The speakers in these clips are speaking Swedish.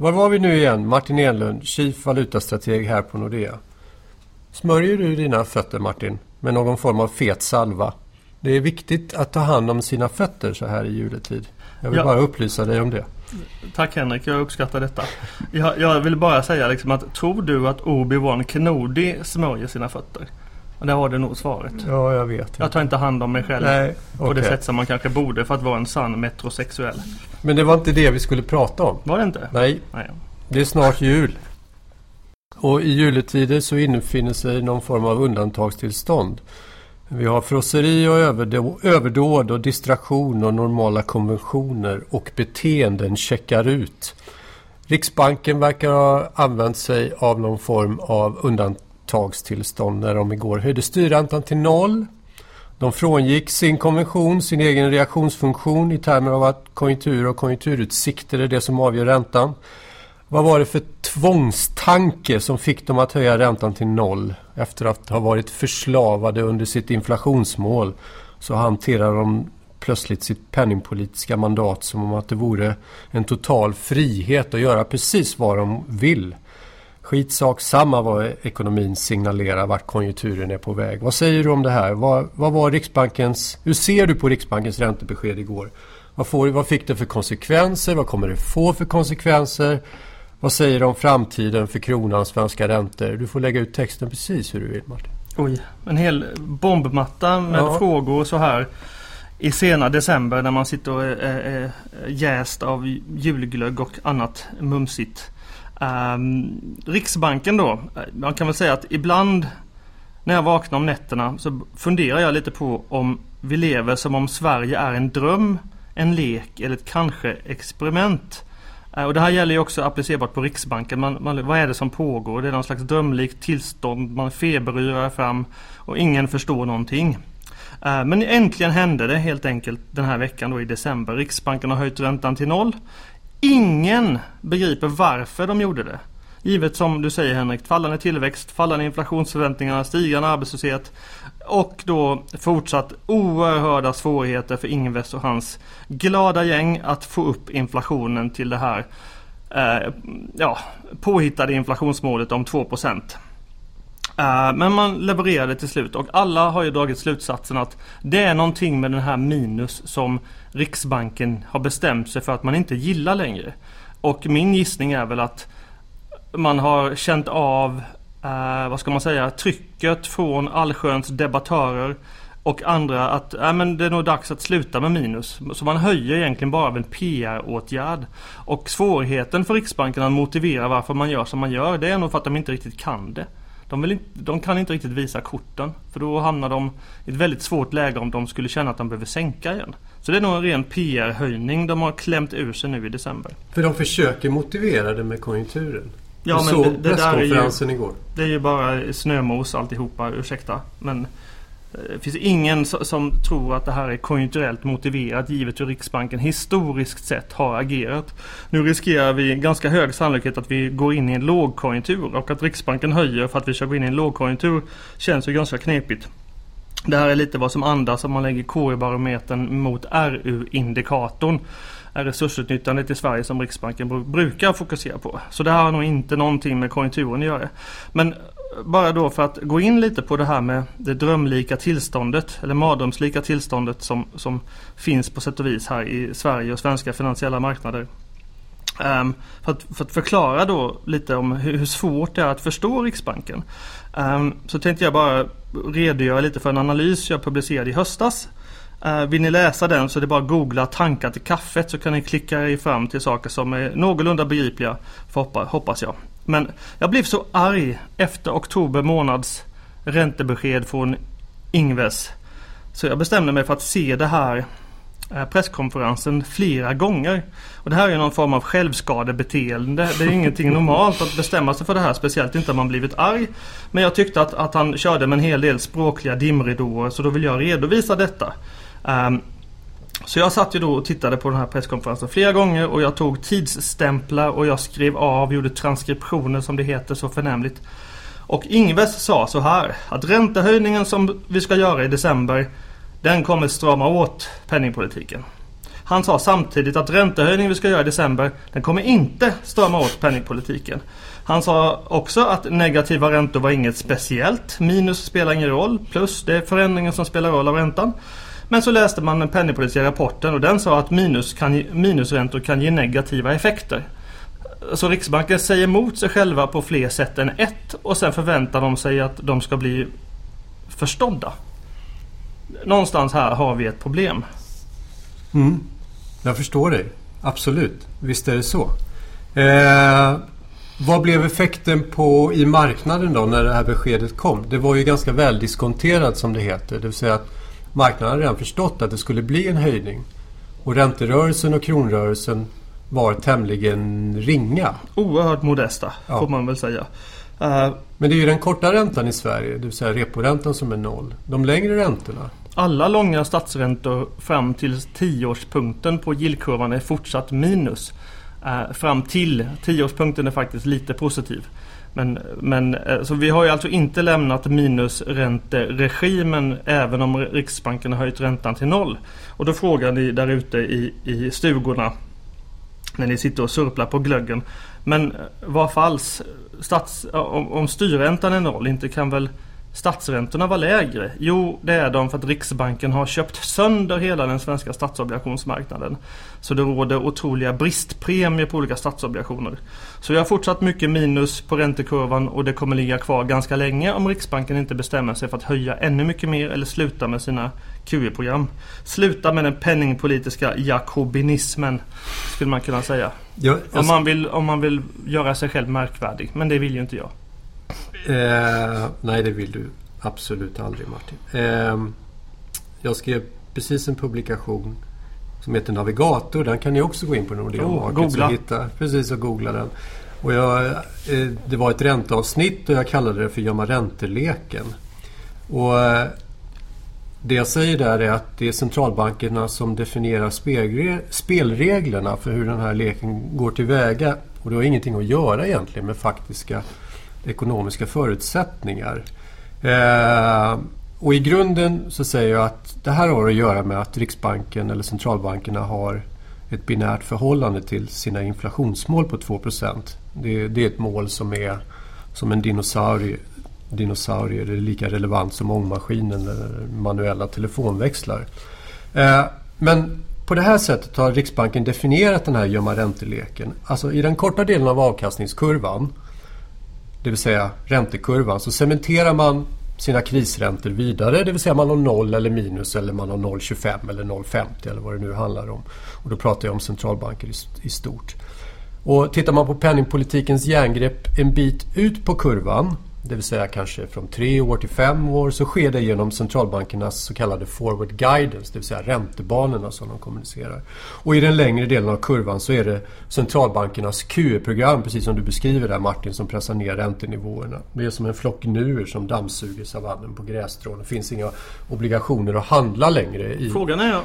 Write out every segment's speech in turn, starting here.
Var var vi nu igen? Martin Enlund, Chief valutastrateg här på Nordea. Smörjer du dina fötter Martin med någon form av fet salva? Det är viktigt att ta hand om sina fötter så här i juletid. Jag vill ja. bara upplysa dig om det. Tack Henrik, jag uppskattar detta. Jag, jag vill bara säga liksom att tror du att Obi-Wan Kenobi smörjer sina fötter? Och där har du nog svaret. Ja, jag vet. Jag tar inte hand om mig själv Nej, på okay. det sätt som man kanske borde för att vara en sann metrosexuell. Men det var inte det vi skulle prata om. Var det inte? Nej. Nej. Det är snart jul. Och i juletider så infinner sig någon form av undantagstillstånd. Vi har frosseri och överdåd och distraktion och normala konventioner och beteenden checkar ut. Riksbanken verkar ha använt sig av någon form av undantagstillstånd när de igår höjde styrräntan till noll. De frångick sin konvention, sin egen reaktionsfunktion i termer av att konjunktur och konjunkturutsikter är det som avgör räntan. Vad var det för tvångstanke som fick dem att höja räntan till noll efter att ha varit förslavade under sitt inflationsmål? Så hanterar de plötsligt sitt penningpolitiska mandat som om att det vore en total frihet att göra precis vad de vill. Skitsak samma vad ekonomin signalerar vart konjunkturen är på väg. Vad säger du om det här? Vad, vad var Riksbankens, hur ser du på Riksbankens räntebesked igår? Vad, får, vad fick det för konsekvenser? Vad kommer det få för konsekvenser? Vad säger du om framtiden för kronan, svenska räntor? Du får lägga ut texten precis hur du vill Martin. Oj, en hel bombmatta med ja. frågor så här i sena december när man sitter och är, är jäst av julglögg och annat mumsigt. Ehm, Riksbanken då, man kan väl säga att ibland när jag vaknar om nätterna så funderar jag lite på om vi lever som om Sverige är en dröm, en lek eller ett kanske experiment. Eh, och det här gäller ju också applicerbart på Riksbanken. Man, man, vad är det som pågår? Det är någon slags drömlikt tillstånd. Man feberyrar fram och ingen förstår någonting. Eh, men äntligen hände det helt enkelt den här veckan då i december. Riksbanken har höjt räntan till noll. Ingen begriper varför de gjorde det. Givet som du säger Henrik, fallande tillväxt, fallande inflationsförväntningar, stigande arbetslöshet och då fortsatt oerhörda svårigheter för Ingves och hans glada gäng att få upp inflationen till det här eh, ja, påhittade inflationsmålet om 2 procent. Eh, men man levererade till slut och alla har ju dragit slutsatsen att det är någonting med den här minus som Riksbanken har bestämt sig för att man inte gillar längre. Och min gissning är väl att man har känt av, eh, vad ska man säga, trycket från allsköns debattörer och andra att äh, men det är nog dags att sluta med minus. Så man höjer egentligen bara av en PR-åtgärd. Och svårigheten för Riksbanken att motivera varför man gör som man gör det är nog för att de inte riktigt kan det. De, vill de kan inte riktigt visa korten. För då hamnar de i ett väldigt svårt läge om de skulle känna att de behöver sänka igen. Så det är nog en ren PR-höjning de har klämt ur sig nu i december. För de försöker motivera det med konjunkturen? Ja, men såg det, det presskonferensen igår. Det är ju bara snömos alltihopa, ursäkta. Men Eh, det finns ingen som tror att det här är konjunkturellt motiverat givet hur Riksbanken historiskt sett har agerat. Nu riskerar vi ganska hög sannolikhet att vi går in i en lågkonjunktur och att Riksbanken höjer för att vi ska gå in i en lågkonjunktur känns ju ganska knepigt. Det här är lite vad som andas om man lägger KI-barometern mot RU-indikatorn resursutnyttjandet i Sverige som Riksbanken brukar fokusera på. Så det här har nog inte någonting med konjunkturen att göra. Men bara då för att gå in lite på det här med det drömlika tillståndet eller mardrömslika tillståndet som, som finns på sätt och vis här i Sverige och svenska finansiella marknader. Um, för, att, för, att, förklara då lite om hur, hur, svårt det är att förstå Riksbanken. Um, så tänkte jag bara redogöra lite för en analys jag publicerade i höstas Uh, vill ni läsa den så är det bara att googla tankar till kaffet så kan ni klicka er fram till saker som är någorlunda begripliga. För hoppas jag. Men jag blev så arg efter oktober månads räntebesked från Ingves. Så jag bestämde mig för att se det här eh, presskonferensen flera gånger. Och det här är någon form av självskadebeteende. Det är ingenting normalt att bestämma sig för det här. Speciellt inte om man blivit arg. Men jag tyckte att, att han körde med en hel del språkliga dimridåer. Så då vill jag redovisa detta. Um, så jag satt ju då och tittade på den här presskonferensen flera gånger och jag tog tidsstämplar och jag skrev av, gjorde transkriptioner som det heter så förnämligt. Och Ingves sa så här att räntehöjningen som vi ska göra i december den kommer strama åt penningpolitiken. Han sa samtidigt att räntehöjningen vi ska göra i december den kommer inte strama åt penningpolitiken. Han sa också att negativa räntor var inget speciellt. Minus spelar ingen roll. Plus det är förändringen som spelar roll av räntan. Men så läste man den penningpolitiska rapporten och den sa att minus kan, minusräntor kan ge negativa effekter. Så Riksbanken säger emot sig själva på fler sätt än ett och sen förväntar de sig att de ska bli förstådda. Någonstans här har vi ett problem. Mm. Jag förstår dig. Absolut. Visst är det så. Eh, vad blev effekten på i marknaden då när det här beskedet kom? Det var ju ganska väldiskonterat som det heter. Det vill säga att marknaden redan förstått att det skulle bli en höjning. Och ränterörelsen och kronrörelsen var tämligen ringa. Oerhört modesta ja. får man väl säga. Uh, Men det är ju den korta räntan i Sverige, det vill säga reporäntan som är noll. De längre räntorna? Alla långa statsräntor fram till tioårspunkten på yieldkurvan är fortsatt minus. Uh, fram till tioårspunkten är faktiskt lite positiv. Men, men eh, så vi har ju alltså inte lämnat minusränteregimen även om Riksbanken har höjt räntan till noll. Och då frågar ni där ute i, i stugorna när ni sitter och surplar på glöggen. Men eh, varför alls? stats, om, om styrräntan är noll, inte kan väl statsräntorna vara lägre? Jo, det är de för att Riksbanken har köpt sönder hela den svenska statsobligationsmarknaden. Så det råder otroliga bristpremier på olika statsobligationer. Så vi har fortsatt mycket minus på räntekurvan och det kommer ligga kvar ganska länge om Riksbanken inte bestämmer sig för att höja ännu mycket mer eller sluta med sina QE-program. Sluta med den penningpolitiska jakobinismen skulle man kunna säga. Ja, alltså... om, man vill, om man vill göra sig själv märkvärdig. Men det vill ju inte jag. Eh, nej, det vill du absolut aldrig Martin. Eh, jag skrev precis en publikation som heter Navigator. Den kan ni också gå in på Nordea oh, Markets googla. och hitta. Precis, och googla den. Och jag, eh, det var ett ränteavsnitt och jag kallade det för Gömma ränteleken. Och eh, det jag säger där är att det är centralbankerna som definierar spelreglerna för hur den här leken går tillväga. Och det har ingenting att göra egentligen med faktiska ekonomiska förutsättningar. Eh, och i grunden så säger jag att det här har att göra med att Riksbanken eller centralbankerna har ett binärt förhållande till sina inflationsmål på 2 det, det är ett mål som är som en dinosaurie. Dinosaurier är lika relevant som ångmaskinen eller manuella telefonväxlar. Eh, men på det här sättet har Riksbanken definierat den här gömma ränteleken. Alltså i den korta delen av avkastningskurvan det vill säga räntekurvan, så cementerar man sina krisräntor vidare. Det vill säga man har noll eller minus eller man har 0,25 eller 0,50 eller vad det nu handlar om. Och då pratar jag om centralbanker i, i stort. Och tittar man på penningpolitikens järngrepp en bit ut på kurvan det vill säga kanske från tre år till fem år, så sker det genom centralbankernas så kallade forward guidance, det vill säga räntebanorna som de kommunicerar. Och i den längre delen av kurvan så är det centralbankernas QE-program, precis som du beskriver där Martin, som pressar ner räntenivåerna. Det är som en flock nuer som dammsuger savannen på grässtrån. Det finns inga obligationer att handla längre i,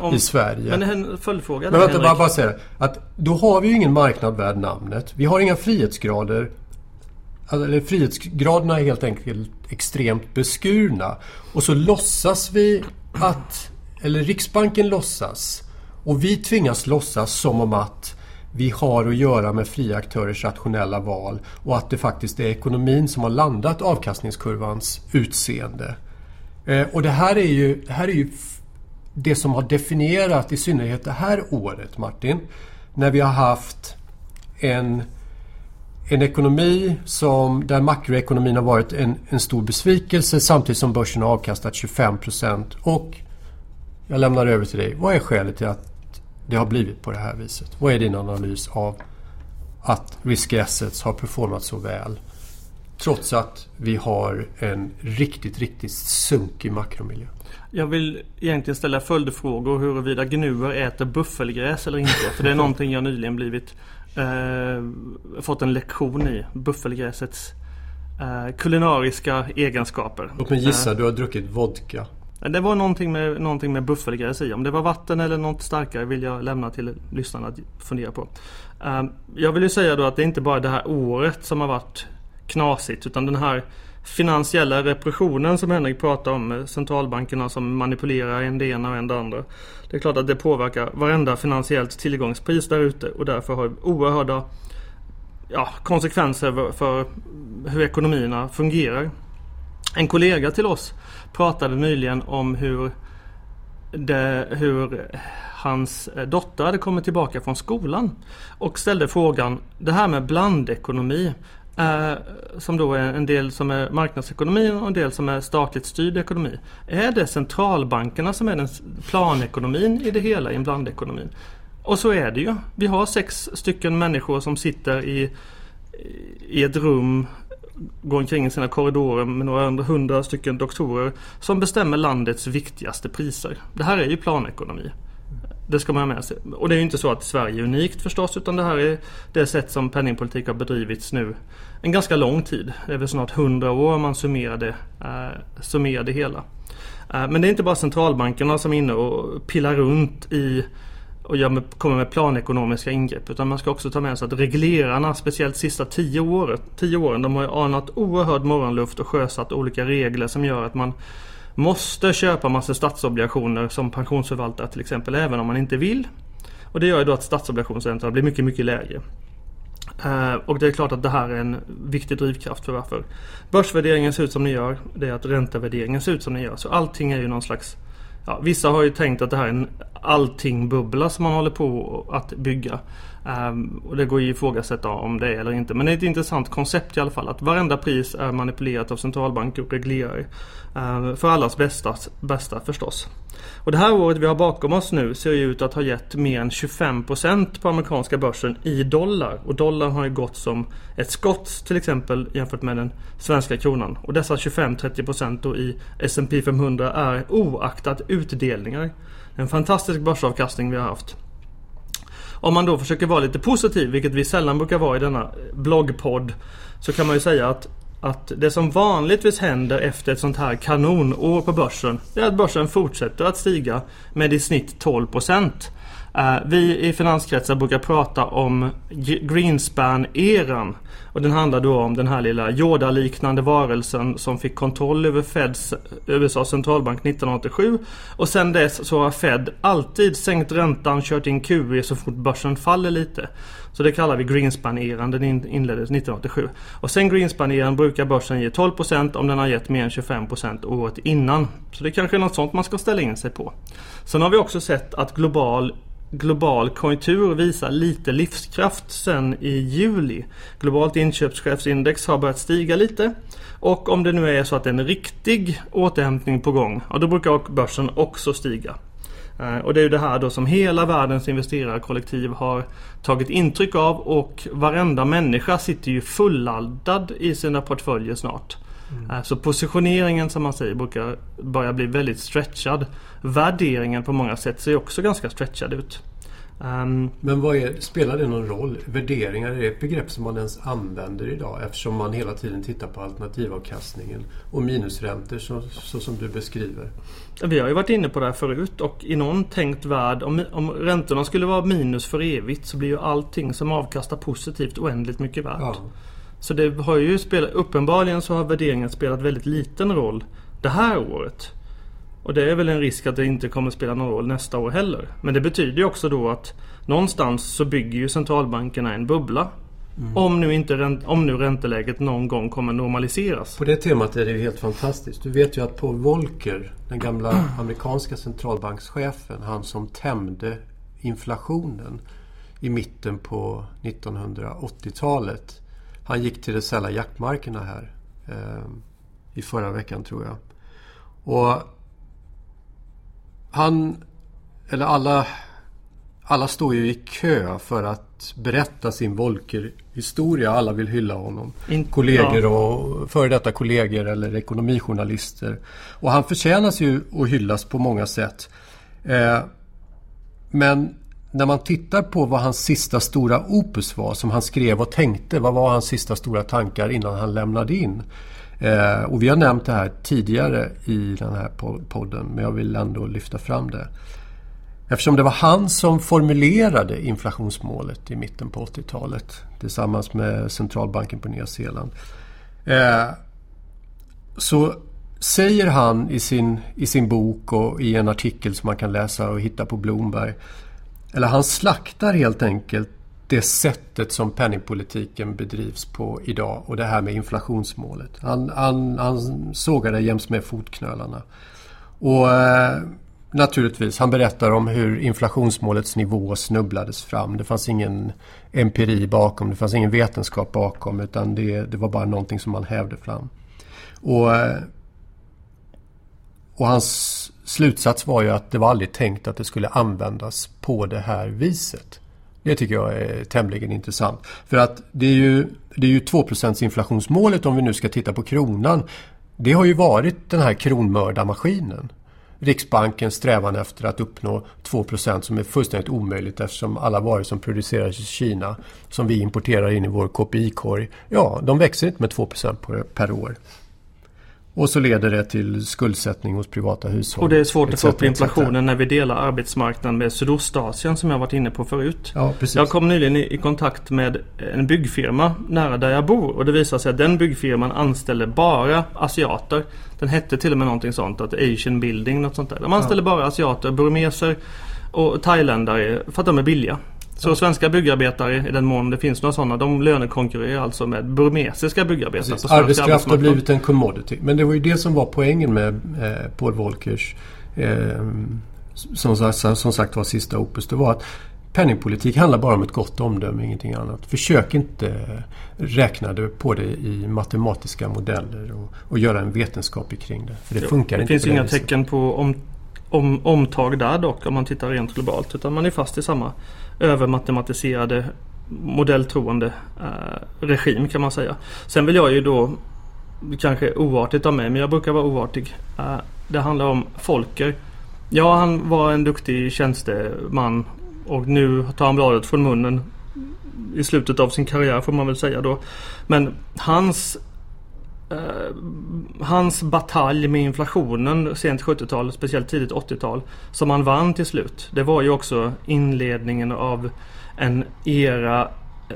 om, i Sverige. Men en följdfråga Men vänta, bara, bara säga att då har vi ju ingen marknad värd namnet. Vi har inga frihetsgrader Alltså, eller frihetsgraderna är helt enkelt extremt beskurna. Och så låtsas vi att, eller Riksbanken låtsas och vi tvingas låtsas som om att vi har att göra med fria aktörers rationella val och att det faktiskt är ekonomin som har landat avkastningskurvans utseende. Eh, och det här är ju, det här är ju det som har definierat i synnerhet det här året, Martin, när vi har haft en en ekonomi som, där makroekonomin har varit en, en stor besvikelse samtidigt som börsen har avkastat 25 procent. Och jag lämnar över till dig. Vad är skälet till att det har blivit på det här viset? Vad är din analys av att risk assets har performat så väl? Trots att vi har en riktigt, riktigt sunkig makromiljö. Jag vill egentligen ställa följdfrågor huruvida gnuer äter buffelgräs eller inte. För det är någonting jag nyligen blivit eh, fått en lektion i. Buffelgräsets eh, kulinariska egenskaper. Låt mig gissa, eh, du har druckit vodka. Det var någonting med, någonting med buffelgräs i. Om det var vatten eller något starkare vill jag lämna till lyssnarna att fundera på. Eh, jag vill ju säga då att det är inte bara det här året som har varit knasigt utan den här finansiella repressionen som Henrik pratar om. Eh, centralbankerna som manipulerar en det ena och en det andra. Det är klart att det påverkar varenda finansiellt tillgångspris där ute och därför har oerhörda ja, konsekvenser för hur ekonomierna fungerar. En kollega till oss pratade nyligen om hur, det, hur hans dotter hade kommit tillbaka från skolan och ställde frågan Det här med blandekonomi eh, som då är en del som är marknadsekonomi och en del som är statligt styrd ekonomi. Är det centralbankerna som är den planekonomin i det hela i en blandekonomi? Och så är det ju. Vi har sex stycken människor som sitter i, i ett rum går omkring i sina korridorer med några hundra stycken doktorer som bestämmer landets viktigaste priser. Det här är ju planekonomi. Det ska man ha med sig. Och det är ju inte så att Sverige är unikt förstås utan det här är det sätt som penningpolitik har bedrivits nu en ganska lång tid. Det är väl snart hundra år om man summerar det, eh, summerar det hela. Eh, men det är inte bara centralbankerna som är inne och pillar runt i och gör med, kommer med planekonomiska ingrepp. Utan man ska också ta med sig att reglerarna, speciellt sista tio, året, tio åren, de har ju anat oerhörd morgonluft och sjösatt olika regler som gör att man måste köpa massa statsobligationer som pensionsförvaltare till exempel, även om man inte vill. Och det gör ju då att statsobligationsräntorna blir mycket, mycket lägre. Eh, och det är klart att det här är en viktig drivkraft för varför börsvärderingen ser ut som den gör. Det är att räntevärderingen ser ut som den gör. Så allting är ju någon slags Ja, vissa har ju tänkt att det här är en allting-bubbla som man håller på att bygga. Um, och det går ju att ifrågasätta om det är eller inte. Men det är ett intressant koncept i alla fall. Att varenda pris är manipulerat av centralbanker och reglerare. Um, för allas bästa, bästa förstås. Och det här året vi har bakom oss nu ser ju ut att ha gett mer än 25% på amerikanska börsen i dollar. Och dollarn har ju gått som ett skott till exempel jämfört med den svenska kronan. Och dessa 25-30% då i S&P 500 är oaktat utdelningar. En fantastisk börsavkastning vi har haft. Om man då försöker vara lite positiv, vilket vi sällan brukar vara i denna eh, bloggpodd, så kan man ju säga att att det som vanligtvis händer efter ett sånt här kanonår på börsen det är att börsen fortsätter att stiga med i snitt 12 Uh, vi i finanskretsar brukar prata om Greenspan-eran. Och den handlar då om den här lilla Yoda-liknande varelsen som fick kontroll över Feds, USAs centralbank 1987. Och sen dess så har Fed alltid sänkt räntan, kört in QE så fort börsen faller lite. Så det kallar vi Greenspan-eran. Den inleddes 1987. Och sen Greenspan-eran brukar börsen ge 12% om den har gett mer än 25% året innan. Så det kanske är något sånt man ska ställa in sig på. Sen har vi också sett att global global konjunktur visar lite livskraft sen i juli. Globalt inköpschefsindex har börjat stiga lite. Och om det nu är så att det är en riktig återhämtning på gång, ja, då brukar börsen också stiga. Eh, och det är ju det här då som hela världens investerarkollektiv har tagit intryck av och varenda människa sitter ju fulladdad i sina portföljer snart. Mm. Eh, så positioneringen som man säger brukar börja bli väldigt stretchad. Värderingen på många sätt ser också ganska stretchad ut. Um, Men vad är, spelar det någon roll? Värderingar, är det ett begrepp som man ens använder idag? Eftersom man hela tiden tittar på alternativavkastningen och minusräntor så, så som du beskriver. Vi har ju varit inne på det här förut och i någon tänkt värld om, om räntorna skulle vara minus för evigt så blir ju allting som avkastar positivt oändligt mycket värt. Ja. Så det har ju spelat, uppenbarligen så har värderingen spelat väldigt liten roll det här året. Och det är väl en risk att det inte kommer spela någon roll nästa år heller. Men det betyder ju också då att någonstans så bygger ju centralbankerna en bubbla. Mm. Om, nu inte, om nu ränteläget någon gång kommer normaliseras. På det temat är det ju helt fantastiskt. Du vet ju att Paul Volcker, den gamla amerikanska centralbankschefen, han som tämjde inflationen i mitten på 1980-talet. Han gick till de sälla jaktmarkerna här eh, i förra veckan tror jag. Och han, eller alla, alla står ju i kö för att berätta sin Volker-historia. Alla vill hylla honom. In, kollegor och före detta kollegor eller ekonomijournalister. Och han förtjänas ju att hyllas på många sätt. Eh, men när man tittar på vad hans sista stora opus var, som han skrev och tänkte. Vad var hans sista stora tankar innan han lämnade in? Eh, och vi har nämnt det här tidigare i den här podden, men jag vill ändå lyfta fram det. Eftersom det var han som formulerade inflationsmålet i mitten på 80-talet tillsammans med centralbanken på Nya Zeeland. Eh, så säger han i sin, i sin bok och i en artikel som man kan läsa och hitta på Bloomberg. Eller han slaktar helt enkelt det sättet som penningpolitiken bedrivs på idag och det här med inflationsmålet. Han, han, han sågade jäms med fotknölarna. Och eh, naturligtvis, han berättar om hur inflationsmålets nivå snubblades fram. Det fanns ingen empiri bakom, det fanns ingen vetenskap bakom utan det, det var bara någonting som man hävde fram. Och, eh, och hans slutsats var ju att det var aldrig tänkt att det skulle användas på det här viset. Det tycker jag är tämligen intressant. För att det är ju, det är ju 2% inflationsmålet om vi nu ska titta på kronan. Det har ju varit den här kronmördarmaskinen. Riksbankens strävan efter att uppnå 2% som är fullständigt omöjligt eftersom alla varor som produceras i Kina som vi importerar in i vår KPI-korg, ja, de växer inte med 2% per år. Och så leder det till skuldsättning hos privata hushåll. Och det är svårt att få upp inflationen när vi delar arbetsmarknaden med Sydostasien som jag varit inne på förut. Ja, precis. Jag kom nyligen i kontakt med en byggfirma nära där jag bor och det visar sig att den byggfirman anställer bara asiater. Den hette till och med någonting sånt, att Asian Building, något sånt där. De anställer ja. bara asiater, burmeser och thailändare för att de är billiga. Så svenska byggarbetare, i den mån det finns några sådana, de lönekonkurrerar alltså med burmesiska byggarbetare. Precis. Arbetskraft har blivit en commodity. Men det var ju det som var poängen med eh, Paul Volckers eh, som, som sagt var sista opus. Det var att penningpolitik handlar bara om ett gott omdöme, ingenting annat. Försök inte räkna på det i matematiska modeller och, och göra en vetenskap kring det. För det funkar det inte. Det finns inga tecken på om, om, omtag där dock om man tittar rent globalt. Utan man är fast i samma övermatematiserade modelltroende eh, regim kan man säga. Sen vill jag ju då kanske oartigt av mig, men jag brukar vara oartig. Eh, det handlar om Folker. Ja, han var en duktig tjänsteman och nu tar han bladet från munnen i slutet av sin karriär får man väl säga då. Men hans hans batalj med inflationen sent 70-tal, speciellt tidigt 80-tal, som han vann till slut. Det var ju också inledningen av en era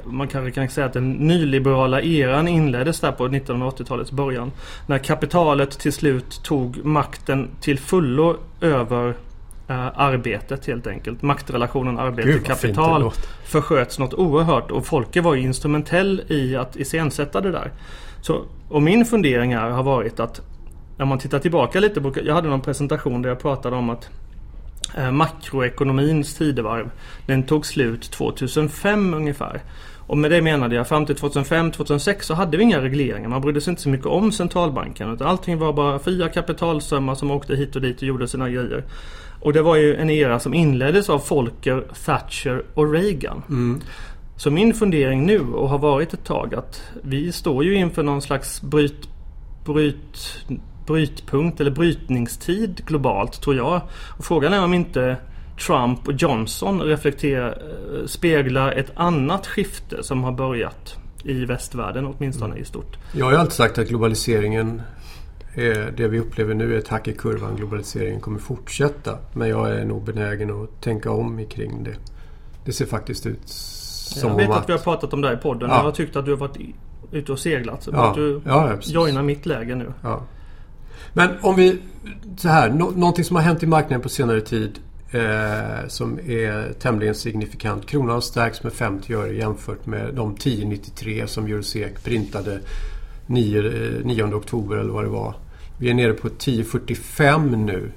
man kanske kan säga att den nyliberala eran inleddes där på 1980-talets början. När kapitalet till slut tog makten till fullo över uh, arbetet helt enkelt. Maktrelationen arbete-kapital försköts något oerhört och folket var ju instrumentell i att iscensätta det där. Så, och min fundering här har varit att när man tittar tillbaka lite på, jag hade någon presentation där jag pratade om att eh, makroekonomins tidevarv den tog slut 2005 ungefär. Och med det menade jag fram till 2005-2006 så hade vi inga regleringar. Man brydde sig inte så mycket om centralbanken. Utan allting var bara fria kapitalströmmar som åkte hit och dit och gjorde sina grejer. Och det var ju en era som inleddes av Folker, Thatcher och Reagan. Mm. Så min fundering nu och har varit ett tag att vi står ju inför någon slags bryt, bryt, brytpunkt eller brytningstid globalt tror jag. Och frågan är om inte Trump och Johnson reflekterar, eh, speglar ett annat skifte som har börjat i västvärlden åtminstone mm. i stort. Jag har ju alltid sagt att globaliseringen är, det vi upplever nu är ett hack i kurvan. Globaliseringen kommer fortsätta. Men jag är nog benägen att tänka om kring det. Det ser faktiskt ut som Jag vet att, att vi har pratat om det här i podden. Ja. Jag har tyckt att du har varit ute och seglat. Så ja. att du ja, joinar mitt läge nu. Ja. Men om vi... Så här. No någonting som har hänt i marknaden på senare tid eh, som är tämligen signifikant. Kronan har stärkts med 50 öre jämfört med de 10,93 som Eurosec printade 9, 9 eh, oktober eller vad det var. Vi är nere på 10,45 nu.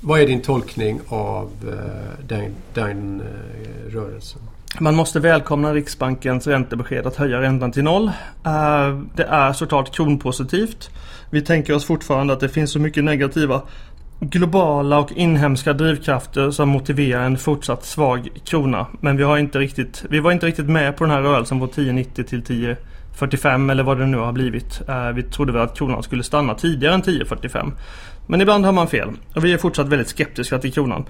Vad är din tolkning av eh, den, den eh, rörelsen? Man måste välkomna Riksbankens räntebesked att höja räntan till noll. Eh, det är såklart kronpositivt. Vi tänker oss fortfarande att det finns så mycket negativa globala och inhemska drivkrafter som motiverar en fortsatt svag krona. Men vi, har inte riktigt, vi var inte riktigt med på den här rörelsen på 10,90 till 10,45 eller vad det nu har blivit. Eh, vi trodde väl att kronan skulle stanna tidigare än 10,45. Men ibland har man fel. Och vi är fortsatt väldigt skeptiska till kronan.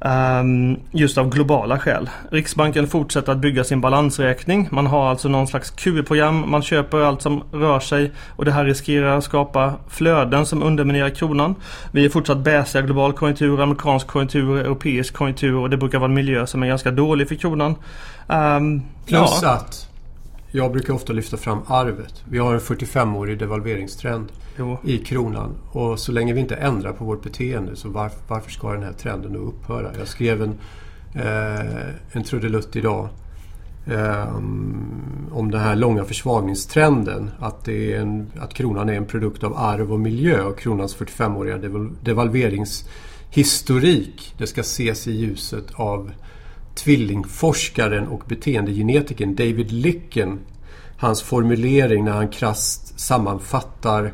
Um, just av globala skäl. Riksbanken fortsätter att bygga sin balansräkning. Man har alltså någon slags QE-program. Man köper allt som rör sig. Och det här riskerar att skapa flöden som underminerar kronan. Vi är fortsatt bäsiga global konjunktur, amerikansk konjunktur, europeisk konjunktur. Och det brukar vara en miljö som är ganska dålig för kronan. Um, Plus ja. att jag brukar ofta lyfta fram arvet. Vi har en 45-årig devalveringstrend Jo. i kronan. Och så länge vi inte ändrar på vårt beteende så varför, varför ska den här trenden då upphöra? Jag skrev en, eh, en trudelutt idag eh, om den här långa försvagningstrenden. Att, det är en, att kronan är en produkt av arv och miljö och kronans 45-åriga deval, devalveringshistorik. Det ska ses i ljuset av tvillingforskaren och beteendegenetikern David Licken. Hans formulering när han krast sammanfattar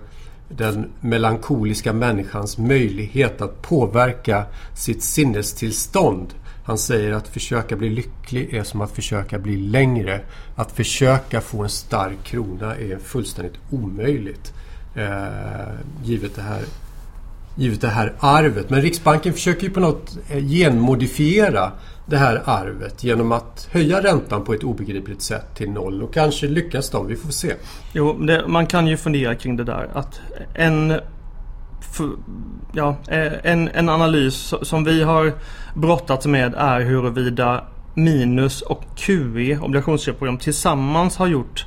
den melankoliska människans möjlighet att påverka sitt sinnestillstånd. Han säger att försöka bli lycklig är som att försöka bli längre. Att försöka få en stark krona är fullständigt omöjligt. Eh, givet, det här, givet det här arvet. Men Riksbanken försöker ju på något eh, genmodifiera det här arvet genom att höja räntan på ett obegripligt sätt till noll. Och kanske lyckas de, vi får se. Jo, det, man kan ju fundera kring det där. Att en, för, ja, eh, en, en analys som vi har brottats med är huruvida Minus och QE, obligationsköpprogram, tillsammans har gjort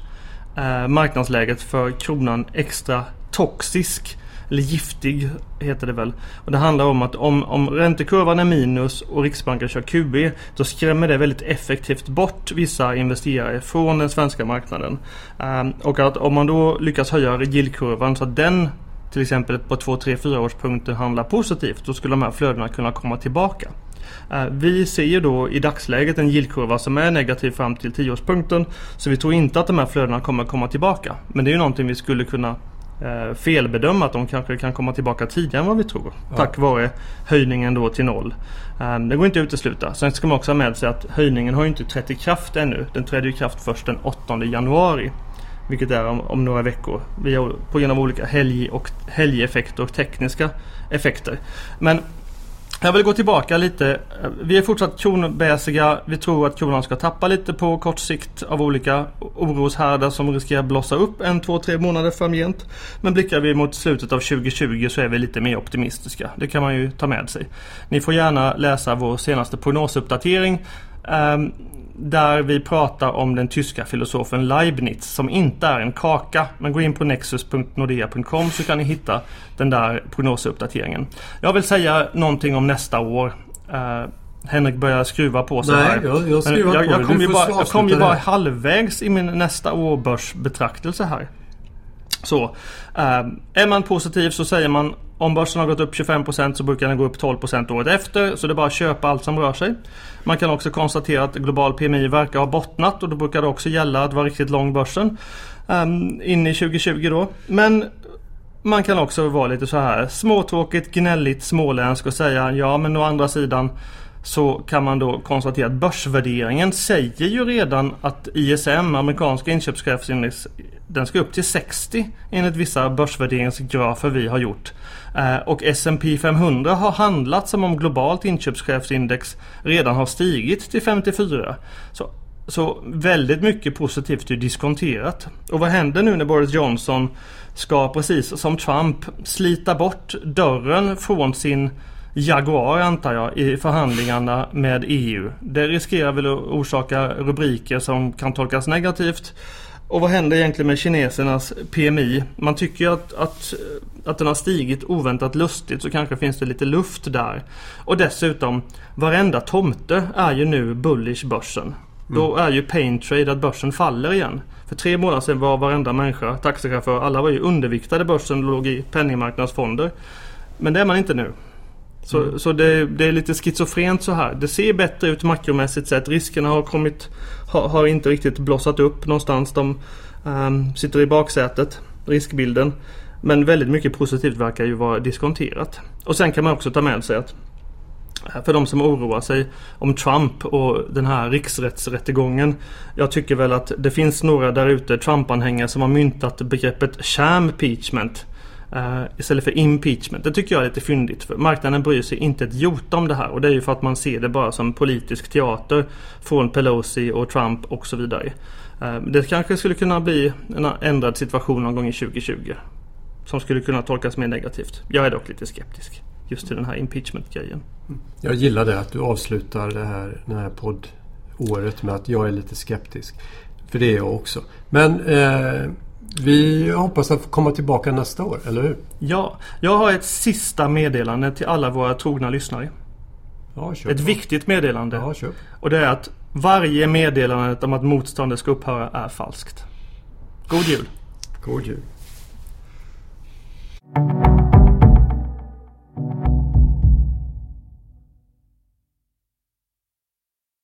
eh, marknadsläget för kronan extra toxisk eller giftig heter det väl. Och det handlar om att om, om räntekurvan är minus och Riksbanken kör QB då skrämmer det väldigt effektivt bort vissa investerare från den svenska marknaden. Um, och att om man då lyckas höja yieldkurvan så att den till exempel på 2, 3, 4 årspunkter handlar positivt då skulle de här flödena kunna komma tillbaka. Ehm, vi ser ju då i dagsläget en yieldkurva som är negativ fram till 10-årspunkten. Så vi tror inte att de här flödena kommer komma tillbaka. Men det är ju någonting vi skulle kunna eh, felbedöma att de kanske kan komma tillbaka tidigare än vad vi tror. Ja. Tack vare höjningen då till noll. Eh, det går inte att utesluta. Sen ska man också ha med sig att höjningen har inte trätt i kraft ännu. Den trädde i kraft först den 8 januari. Vilket är om, om några veckor. Via, på grund av olika helg och, helgeffekter och tekniska effekter. Men jag vill gå tillbaka lite. Eh, vi är fortsatt kronbäsiga. Vi tror att kronan ska tappa lite på kort sikt av olika oroshärdar som riskerar blossa upp en, två, tre månader framgent. Men blickar vi mot slutet av 2020 så är vi lite mer optimistiska. Det kan man ju ta med sig. Ni får gärna läsa vår senaste prognosuppdatering. Um, där vi pratar om den tyska filosofen Leibniz som inte är en kaka. Men gå in på nexus.nordea.com så kan ni hitta den där prognosuppdateringen. Jag vill säga någonting om nästa år. Uh, Henrik börjar skruva på sig Nej, här. jag, jag skruvar jag, jag, kom ju bara, jag kom ju bara halvvägs i min nästa årbörsbetraktelse här. Så, eh, är man positiv så säger man om börsen har gått upp 25% så brukar den gå upp 12% året efter. Så det är bara att köpa allt som rör sig. Man kan också konstatera att global PMI verkar ha bottnat och då brukar det också gälla att vara riktigt lång börsen. Um, in i 2020 då. Men man kan också vara lite så här småtråkigt, gnälligt, småländsk och säga ja men å andra sidan så kan man då konstatera att börsvärderingen säger ju redan att ISM, amerikanska inköpschefsindex, den ska upp till 60 enligt vissa börsvärderingsgrafer vi har gjort. Eh, och S&P 500 har handlat som om globalt inköpschefsindex redan har stigit till 54. Så, så väldigt mycket positivt är diskonterat. Och vad händer nu när Boris Johnson ska precis som Trump slita bort dörren från sin Jaguar antar jag i förhandlingarna med EU. Det riskerar väl att orsaka rubriker som kan tolkas negativt. Och vad händer egentligen med kinesernas PMI? Man tycker ju att, att, att den har stigit oväntat lustigt så kanske finns det lite luft där. Och dessutom, varenda tomte är ju nu bullish börsen. Mm. Då är ju pain trade att börsen faller igen. För tre månader sedan var varenda människa taxichaufför, alla var ju underviktade börsen och låg i penningmarknadsfonder. Men det är man inte nu. Så, mm. så det, det, är lite schizofrent så här. Det ser bättre ut makromässigt sett. Riskerna har kommit har, har inte riktigt blossat upp någonstans. De um, sitter i baksätet, riskbilden. Men väldigt mycket positivt verkar ju vara diskonterat. Och sen kan man också ta med sig att eh, för de som oroar sig om Trump och den här riksrättsrättegången. Jag tycker väl att det finns några där ute Trump-anhängare som har myntat begreppet sham impeachment. Uh, istället för impeachment. Det tycker jag är lite fyndigt. För marknaden bryr sig inte ett jota om det här. Och det är ju för att man ser det bara som politisk teater. Från Pelosi och Trump och så vidare. Uh, det kanske skulle kunna bli en ändrad situation någon gång i 2020. Som skulle kunna tolkas mer negativt. Jag är dock lite skeptisk. Just till den här impeachment-grejen. Mm. Jag gillar det att du avslutar det här, den här poddåret med att jag är lite skeptisk. För det är jag också. Men eh, vi hoppas att få komma tillbaka nästa år, eller hur? Ja, jag har ett sista meddelande till alla våra trogna lyssnare. Ja, ett viktigt meddelande. Ja, och det är att varje meddelande om att motståndet ska upphöra är falskt. God jul! God jul!